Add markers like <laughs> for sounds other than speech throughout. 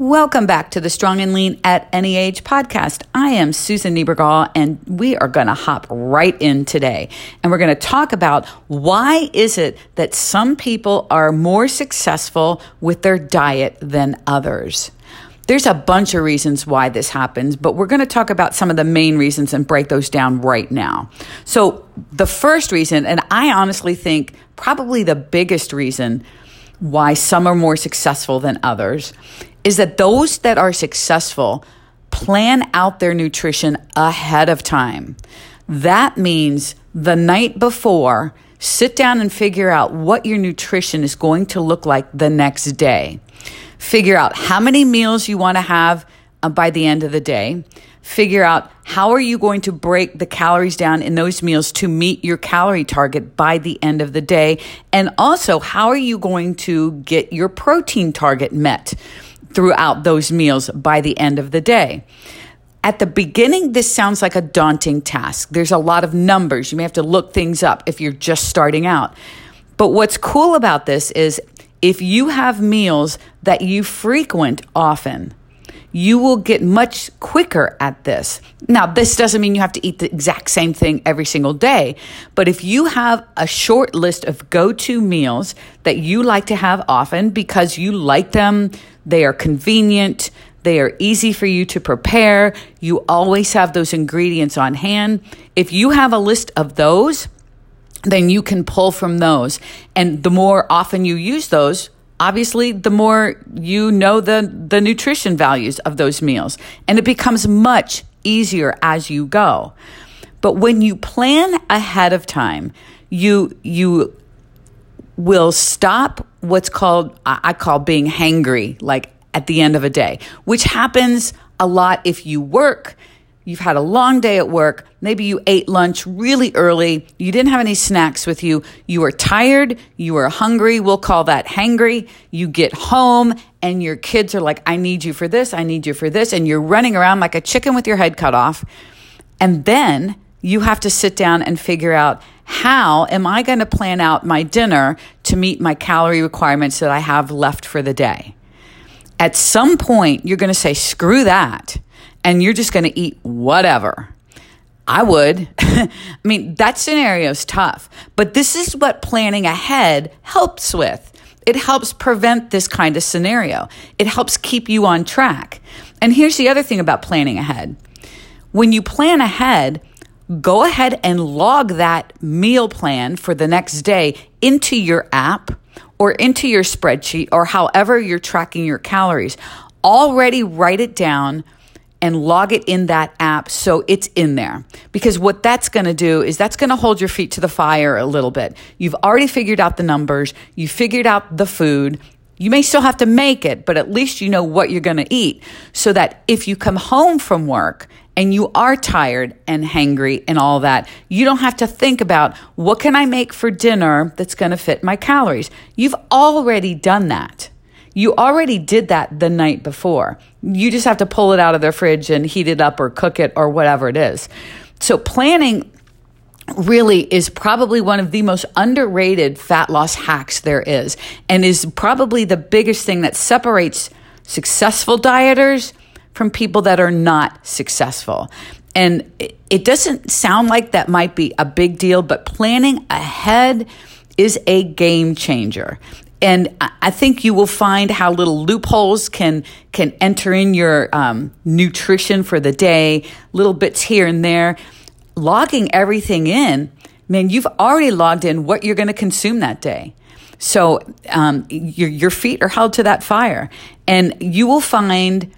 Welcome back to the Strong and Lean at Any Age podcast. I am Susan Niebergall, and we are going to hop right in today. And we're going to talk about why is it that some people are more successful with their diet than others. There's a bunch of reasons why this happens, but we're going to talk about some of the main reasons and break those down right now. So, the first reason, and I honestly think probably the biggest reason why some are more successful than others is that those that are successful plan out their nutrition ahead of time. That means the night before, sit down and figure out what your nutrition is going to look like the next day. Figure out how many meals you want to have uh, by the end of the day. Figure out how are you going to break the calories down in those meals to meet your calorie target by the end of the day. And also, how are you going to get your protein target met? throughout those meals by the end of the day. At the beginning, this sounds like a daunting task. There's a lot of numbers. You may have to look things up if you're just starting out. But what's cool about this is if you have meals that you frequent often, you will get much quicker at this. Now, this doesn't mean you have to eat the exact same thing every single day, but if you have a short list of go to meals that you like to have often because you like them, they are convenient, they are easy for you to prepare, you always have those ingredients on hand. If you have a list of those, then you can pull from those. And the more often you use those, obviously the more you know the the nutrition values of those meals and it becomes much easier as you go. But when you plan ahead of time you you will stop what's called i call being hangry like at the end of a day which happens a lot if you work You've had a long day at work. Maybe you ate lunch really early. You didn't have any snacks with you. You were tired. You were hungry. We'll call that hangry. You get home and your kids are like, I need you for this. I need you for this. And you're running around like a chicken with your head cut off. And then you have to sit down and figure out how am I going to plan out my dinner to meet my calorie requirements that I have left for the day? At some point, you're going to say, screw that and you're just going to eat whatever. I would. <laughs> I mean, that scenario is tough, but this is what planning ahead helps with. It helps prevent this kind of scenario. It helps keep you on track. And here's the other thing about planning ahead when you plan ahead, go ahead and log that meal plan for the next day into your app or into your spreadsheet or however you're tracking your calories. Already write it down and log it in that app so it's in there. Because what that's going to do is that's going to hold your feet to the fire a little bit. You've already figured out the numbers, you figured out the food. You may still have to make it, but at least you know what you're going to eat so that if you come home from work and you are tired and hangry and all that, you don't have to think about what can I make for dinner that's going to fit my calories. You've already done that. You already did that the night before. You just have to pull it out of the fridge and heat it up or cook it or whatever it is. So planning really is probably one of the most underrated fat loss hacks there is and is probably the biggest thing that separates successful dieters from people that are not successful. And it doesn't sound like that might be a big deal, but planning ahead is a game changer and I think you will find how little loopholes can can enter in your um, nutrition for the day, little bits here and there. Logging everything in, man, you've already logged in what you're going to consume that day. So um, your your feet are held to that fire, and you will find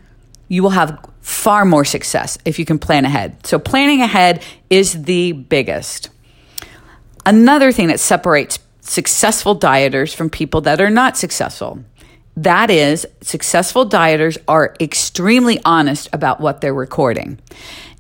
you will have far more success if you can plan ahead. So planning ahead is the biggest. Another thing that separates successful dieters from people that are not successful. That is, successful dieters are extremely honest about what they're recording.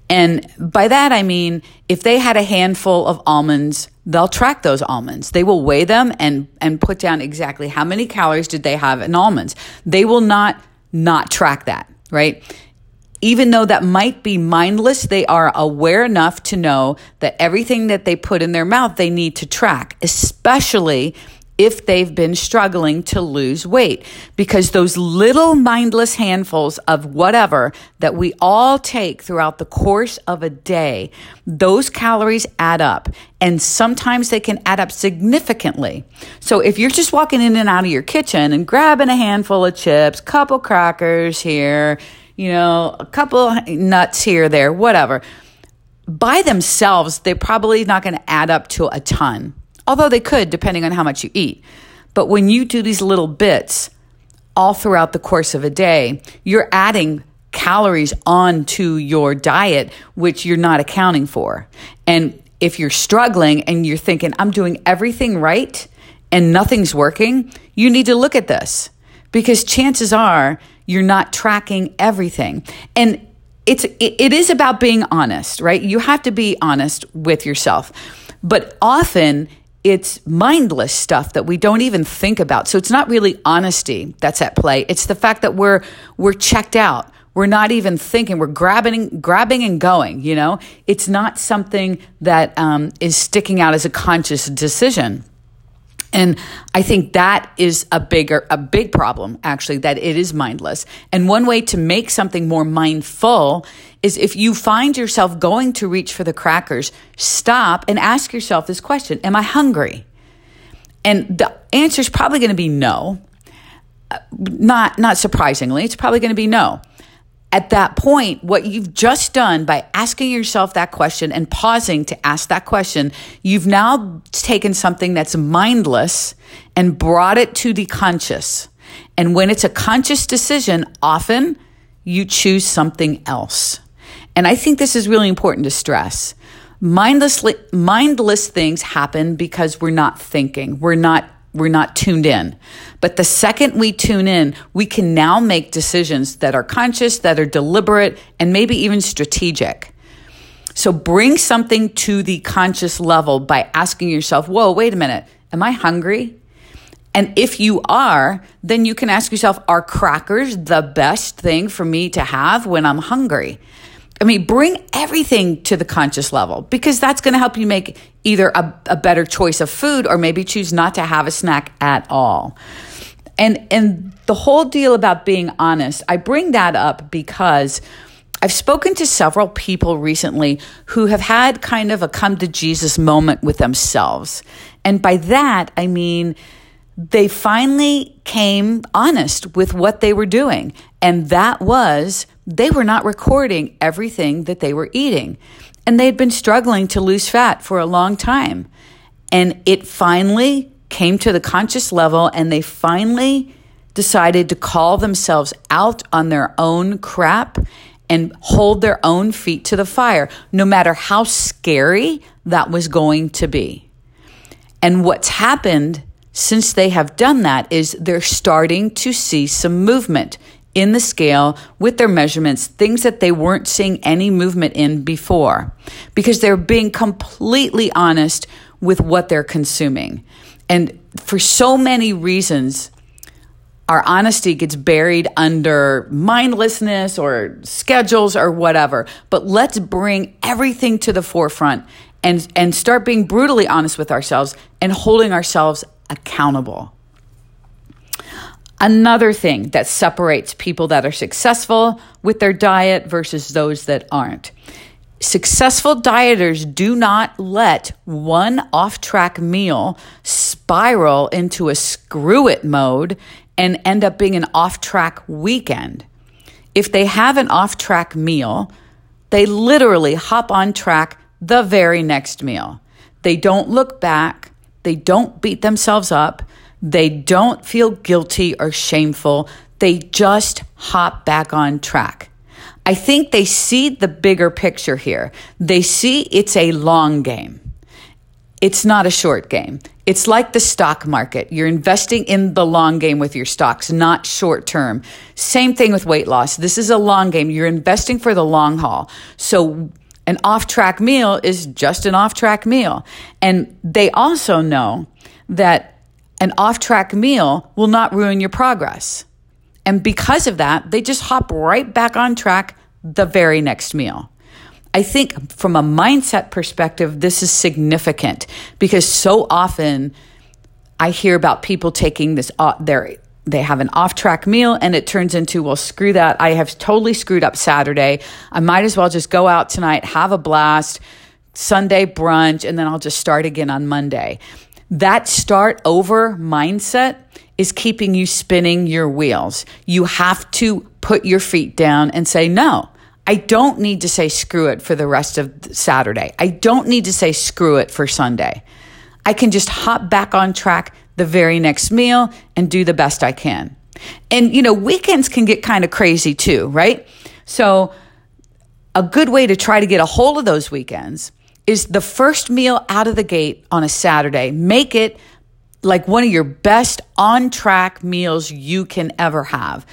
And by that, I mean, if they had a handful of almonds, they'll track those almonds. They will weigh them and, and put down exactly how many calories did they have in almonds. They will not not track that, right? Even though that might be mindless, they are aware enough to know that everything that they put in their mouth, they need to track, especially if they've been struggling to lose weight because those little mindless handfuls of whatever that we all take throughout the course of a day, those calories add up and sometimes they can add up significantly. So if you're just walking in and out of your kitchen and grabbing a handful of chips, couple crackers here, you know, a couple nuts here, there, whatever, by themselves, they're probably not going to add up to a ton although they could depending on how much you eat. But when you do these little bits all throughout the course of a day, you're adding calories onto your diet, which you're not accounting for. And if you're struggling and you're thinking, I'm doing everything right and nothing's working, you need to look at this because chances are you're not tracking everything. And it's it is about being honest, right? You have to be honest with yourself. But often it's mindless stuff that we don't even think about. So it's not really honesty that's at play. It's the fact that we're we're checked out. We're not even thinking. We're grabbing, grabbing and going. You know, it's not something that um, is sticking out as a conscious decision. And I think that is a bigger, a big problem, actually, that it is mindless. And one way to make something more mindful is if you find yourself going to reach for the crackers, stop and ask yourself this question Am I hungry? And the answer is probably going to be no. Uh, not, not surprisingly, it's probably going to be no at that point, what you've just done by asking yourself that question and pausing to ask that question, you've now taken something that's mindless and brought it to the conscious. And when it's a conscious decision, often you choose something else. And I think this is really important to stress. Mindlessly, mindless things happen because we're not thinking. We're not we're not tuned in. But the second we tune in, we can now make decisions that are conscious, that are deliberate, and maybe even strategic. So bring something to the conscious level by asking yourself, whoa, wait a minute, am I hungry? And if you are, then you can ask yourself, are crackers the best thing for me to have when I'm hungry? I mean, bring everything to the conscious level because that's going to help you make either a, a, better choice of food or maybe choose not to have a snack at all. And and the whole deal about being honest, I bring that up because I've spoken to several people recently who have had kind of a come to Jesus moment with themselves. And by that, I mean they finally came honest with what they were doing. And that was they were not recording everything that they were eating. And they had been struggling to lose fat for a long time. And it finally came to the conscious level, and they finally decided to call themselves out on their own crap and hold their own feet to the fire, no matter how scary that was going to be. And what's happened since they have done that is they're starting to see some movement in the scale with their measurements, things that they weren't seeing any movement in before, because they're being completely honest with what they're consuming. And for so many reasons, our honesty gets buried under mindlessness or schedules or whatever. But let's bring everything to the forefront and, and start being brutally honest with ourselves and holding ourselves accountable. Another thing that separates people that are successful with their diet versus those that aren't. Successful dieters do not let one off track meal spiral into a screw it mode and end up being an off track weekend. If they have an off track meal, they literally hop on track the very next meal. They don't look back, they don't beat themselves up, they don't feel guilty or shameful. They just hop back on track. I think they see the bigger picture here. They see it's a long game. It's not a short game. It's like the stock market. You're investing in the long game with your stocks, not short term. Same thing with weight loss. This is a long game. You're investing for the long haul. So an off track meal is just an off track meal. And they also know that an off track meal will not ruin your progress. And because of that, they just hop right back on track the very next meal. I think from a mindset perspective, this is significant because so often I hear about people taking this, uh, their they have an off track meal and it turns into, well, screw that. I have totally screwed up Saturday. I might as well just go out tonight, have a blast, Sunday brunch, and then I'll just start again on Monday. That start over mindset is keeping you spinning your wheels. You have to put your feet down and say, no, I don't need to say screw it for the rest of Saturday. I don't need to say screw it for Sunday. I can just hop back on track the very next meal and do the best I can. And, you know, weekends can get kind of crazy too, right? So, a good way to try to get a hold of those weekends is the first meal out of the gate on a Saturday. Make it like one of your best on track meals you can ever have.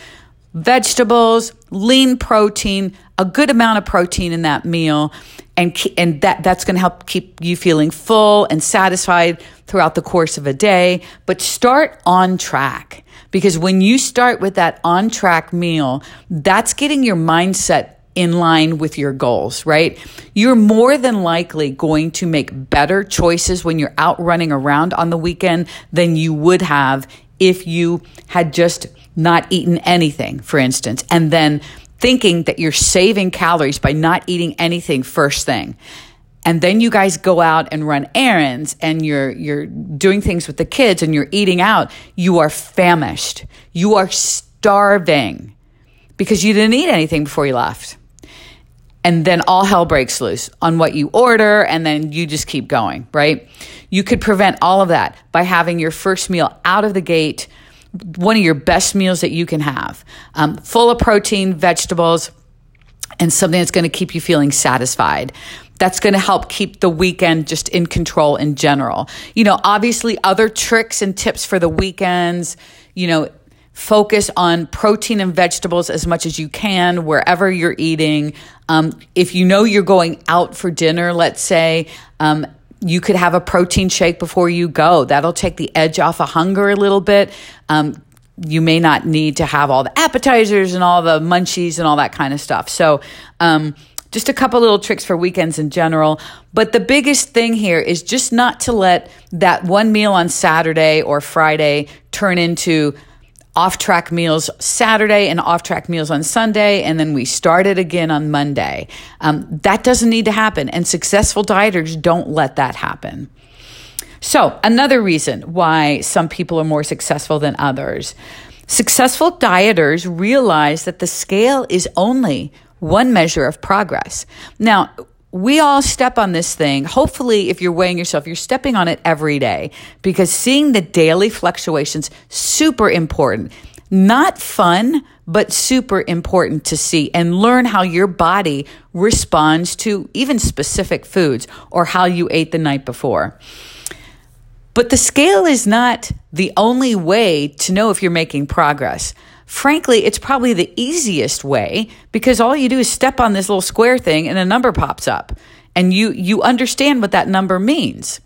Vegetables, lean protein, a good amount of protein in that meal, and and that that's going to help keep you feeling full and satisfied throughout the course of a day. But start on track because when you start with that on track meal, that's getting your mindset in line with your goals, right? You're more than likely going to make better choices when you're out running around on the weekend than you would have if you had just not eaten anything, for instance, and then thinking that you're saving calories by not eating anything first thing. And then you guys go out and run errands and you're you're doing things with the kids and you're eating out. You are famished. You are starving because you didn't eat anything before you left. And then all hell breaks loose on what you order and then you just keep going, right? You could prevent all of that by having your first meal out of the gate one of your best meals that you can have, um, full of protein, vegetables, and something that's going to keep you feeling satisfied. That's going to help keep the weekend just in control in general. You know, obviously, other tricks and tips for the weekends, you know, focus on protein and vegetables as much as you can wherever you're eating. Um, if you know you're going out for dinner, let's say, um, you could have a protein shake before you go. That'll take the edge off of hunger a little bit. Um, you may not need to have all the appetizers and all the munchies and all that kind of stuff. So, um, just a couple little tricks for weekends in general. But the biggest thing here is just not to let that one meal on Saturday or Friday turn into off track meals Saturday and off track meals on Sunday, and then we start it again on Monday. Um, that doesn't need to happen, and successful dieters don't let that happen. So, another reason why some people are more successful than others successful dieters realize that the scale is only one measure of progress. Now, we all step on this thing. Hopefully, if you're weighing yourself, you're stepping on it every day because seeing the daily fluctuations super important. Not fun, but super important to see and learn how your body responds to even specific foods or how you ate the night before. But the scale is not the only way to know if you're making progress. Frankly, it's probably the easiest way because all you do is step on this little square thing and a number pops up and you you understand what that number means.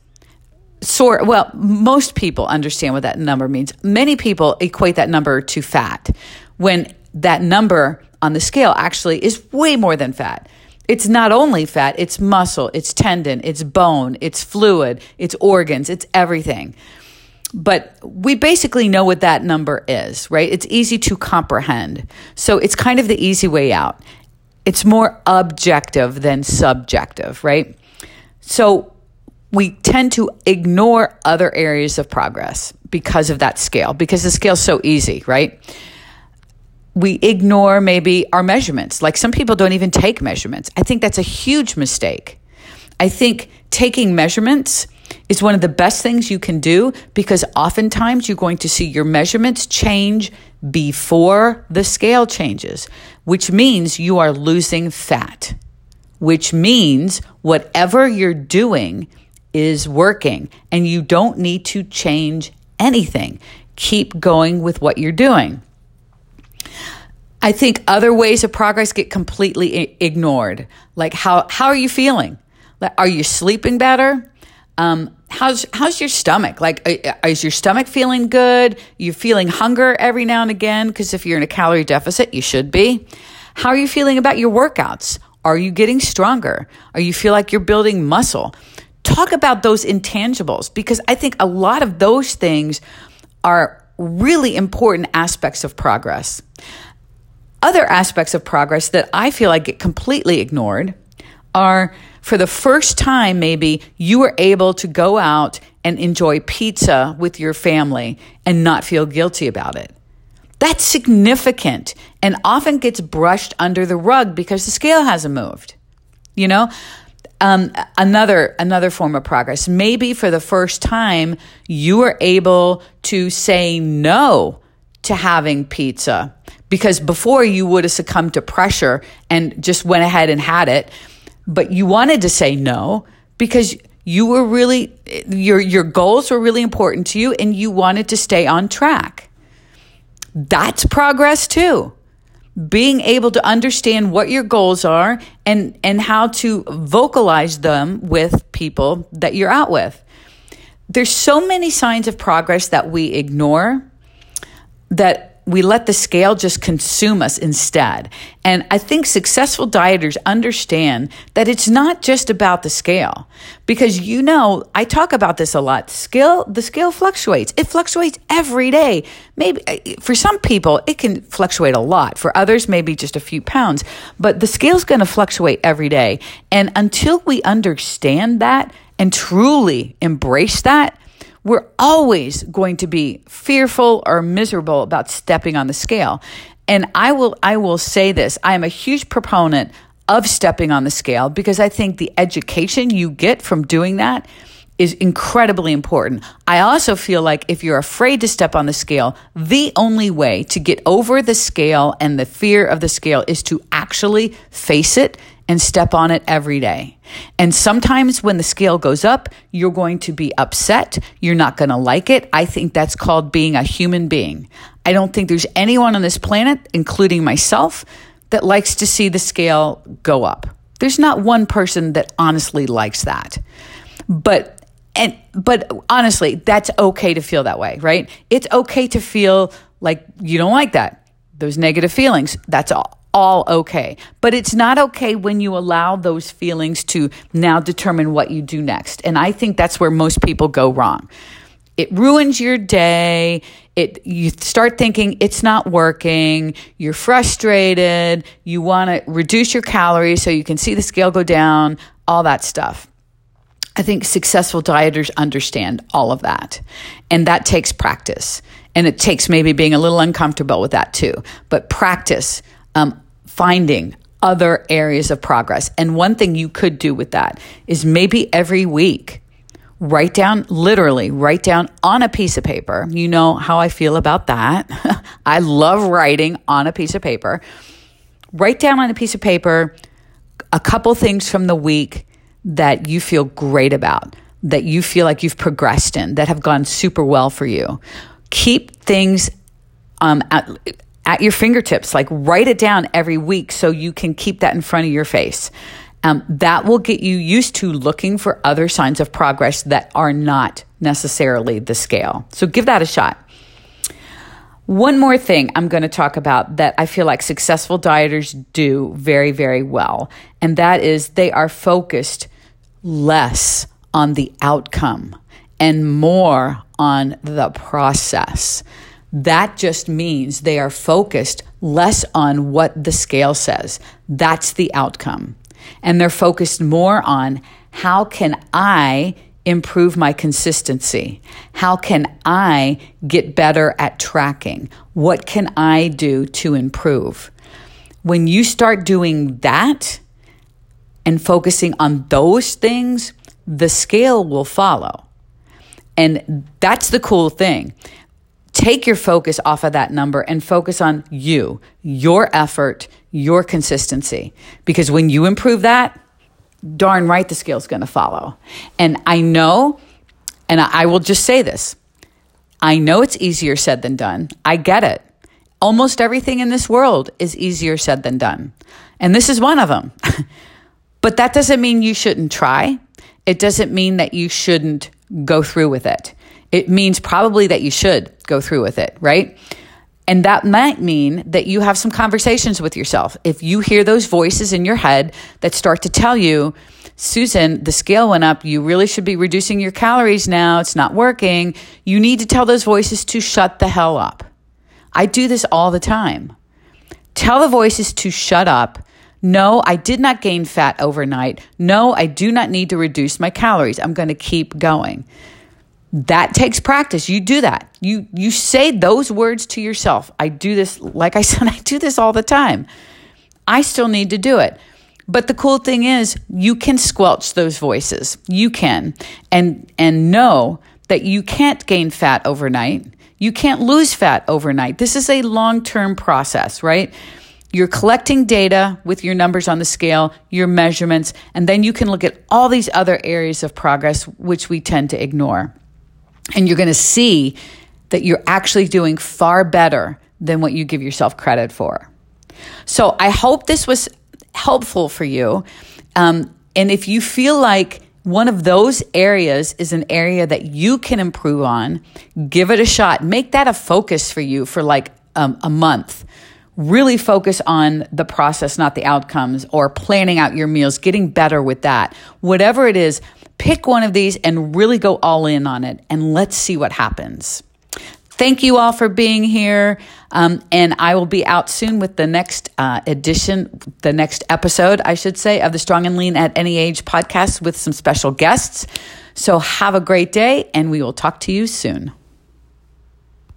Sort well, most people understand what that number means. Many people equate that number to fat when that number on the scale actually is way more than fat. It's not only fat, it's muscle, it's tendon, it's bone, it's fluid, it's organs, it's everything. But we basically know what that number is, right? It's easy to comprehend. So it's kind of the easy way out. It's more objective than subjective, right? So we tend to ignore other areas of progress because of that scale, because the scale's so easy, right? We ignore maybe our measurements. Like some people don't even take measurements. I think that's a huge mistake. I think taking measurements is one of the best things you can do because oftentimes you're going to see your measurements change before the scale changes, which means you are losing fat, which means whatever you're doing is working and you don't need to change anything. Keep going with what you're doing. I think other ways of progress get completely ignored. Like how how are you feeling? Are you sleeping better? Um, how's how's your stomach? Like, uh, is your stomach feeling good? You're feeling hunger every now and again because if you're in a calorie deficit, you should be. How are you feeling about your workouts? Are you getting stronger? Are you feel like you're building muscle? talk about those intangibles because I think a lot of those things are really important aspects of progress. Other aspects of progress that I feel like get completely ignored are for the first time, maybe you were able to go out and enjoy pizza with your family and not feel guilty about it. That's significant and often gets brushed under the rug because the scale hasn't moved. You know, um, another another form of progress. Maybe for the first time, you were able to say no to having pizza because before you would have succumbed to pressure and just went ahead and had it, but you wanted to say no because you were really your your goals were really important to you and you wanted to stay on track. That's progress too. Being able to understand what your goals are and, and how to vocalize them with people that you're out with. There's so many signs of progress that we ignore that we let the scale just consume us instead. And I think successful dieters understand that it's not just about the scale. Because you know, I talk about this a lot. Scale, the scale fluctuates. It fluctuates every day. Maybe uh, for some people, it can fluctuate a lot. For others, maybe just a few pounds. But the scale's going to fluctuate every day. And until we understand that and truly embrace that, we're always going to be fearful or miserable about stepping on the scale. And I will I will say this, I am a huge proponent of stepping on the scale because I think the education you get from doing that is incredibly important. I also feel like if you're afraid to step on the scale, the only way to get over the scale and the fear of the scale is to actually face it and step on it every day. And sometimes when the scale goes up, you're going to be upset. You're not going to like it. I think that's called being a human being. I don't think there's anyone on this planet, including myself, that likes to see the scale go up. There's not one person that honestly likes that. But and but honestly, that's okay to feel that way, right? It's okay to feel like you don't like that. Those negative feelings. That's all all okay. But it's not okay when you allow those feelings to now determine what you do next. And I think that's where most people go wrong. It ruins your day. It you start thinking it's not working, you're frustrated, you want to reduce your calories so you can see the scale go down, all that stuff. I think successful dieters understand all of that. And that takes practice. And it takes maybe being a little uncomfortable with that too. But practice um, finding other areas of progress. And one thing you could do with that is maybe every week write down, literally, write down on a piece of paper. You know how I feel about that. <laughs> I love writing on a piece of paper. Write down on a piece of paper a couple things from the week that you feel great about, that you feel like you've progressed in, that have gone super well for you. Keep things um, at, at your fingertips. Like write it down every week so you can keep that in front of your face. Um, that will get you used to looking for other signs of progress that are not necessarily the scale. So give that a shot. One more thing I'm going to talk about that I feel like successful dieters do very, very well, and that is they are focused less on the outcome and more on the process. That just means they are focused less on what the scale says. That's the outcome. And they're focused more on how can I improve my consistency? How can I get better at tracking? What can I do to improve? When you start doing that and focusing on those things, the scale will follow. And that's the cool thing take your focus off of that number and focus on you, your effort, your consistency. Because when you improve that, darn right the scale's going to follow. And I know, and I will just say this I know it's easier said than done. I get it. Almost everything in this world is easier said than done. And this is one of them. <laughs> but that doesn't mean you shouldn't try. It doesn't mean that you shouldn't go through with it it means probably that you should go through with it, right? And that might mean that you have some conversations with yourself. If you hear those voices in your head that start to tell you, Susan, the scale went up. You really should be reducing your calories now. It's not working. You need to tell those voices to shut the hell up. I do this all the time. Tell the voices to shut up. No, I did not gain fat overnight. No, I do not need to reduce my calories. I'm going to keep going. That takes practice. You do that. You you say those words to yourself. I do this like I <laughs> said I do this all the time. I still need to do it. But the cool thing is you can squelch those voices. You can and and know that you can't gain fat overnight. You can't lose fat overnight. This is a long-term process, right? You're collecting data with your numbers on the scale, your measurements, and then you can look at all these other areas of progress which we tend to ignore. And you're going to see that you're actually doing far better than what you give yourself credit for. So I hope this was helpful for you. Um, and if you feel like one of those areas is an area that you can improve on, give it a shot. Make that a focus for you for like um, a month. Really focus on the process, not the outcomes, or planning out your meals, getting better with that. Whatever it is, pick one of these and really go all in on it, and let's see what happens. Thank you all for being here. Um, and I will be out soon with the next uh, edition, the next episode, I should say, of the Strong and Lean at Any Age podcast with some special guests. So have a great day, and we will talk to you soon.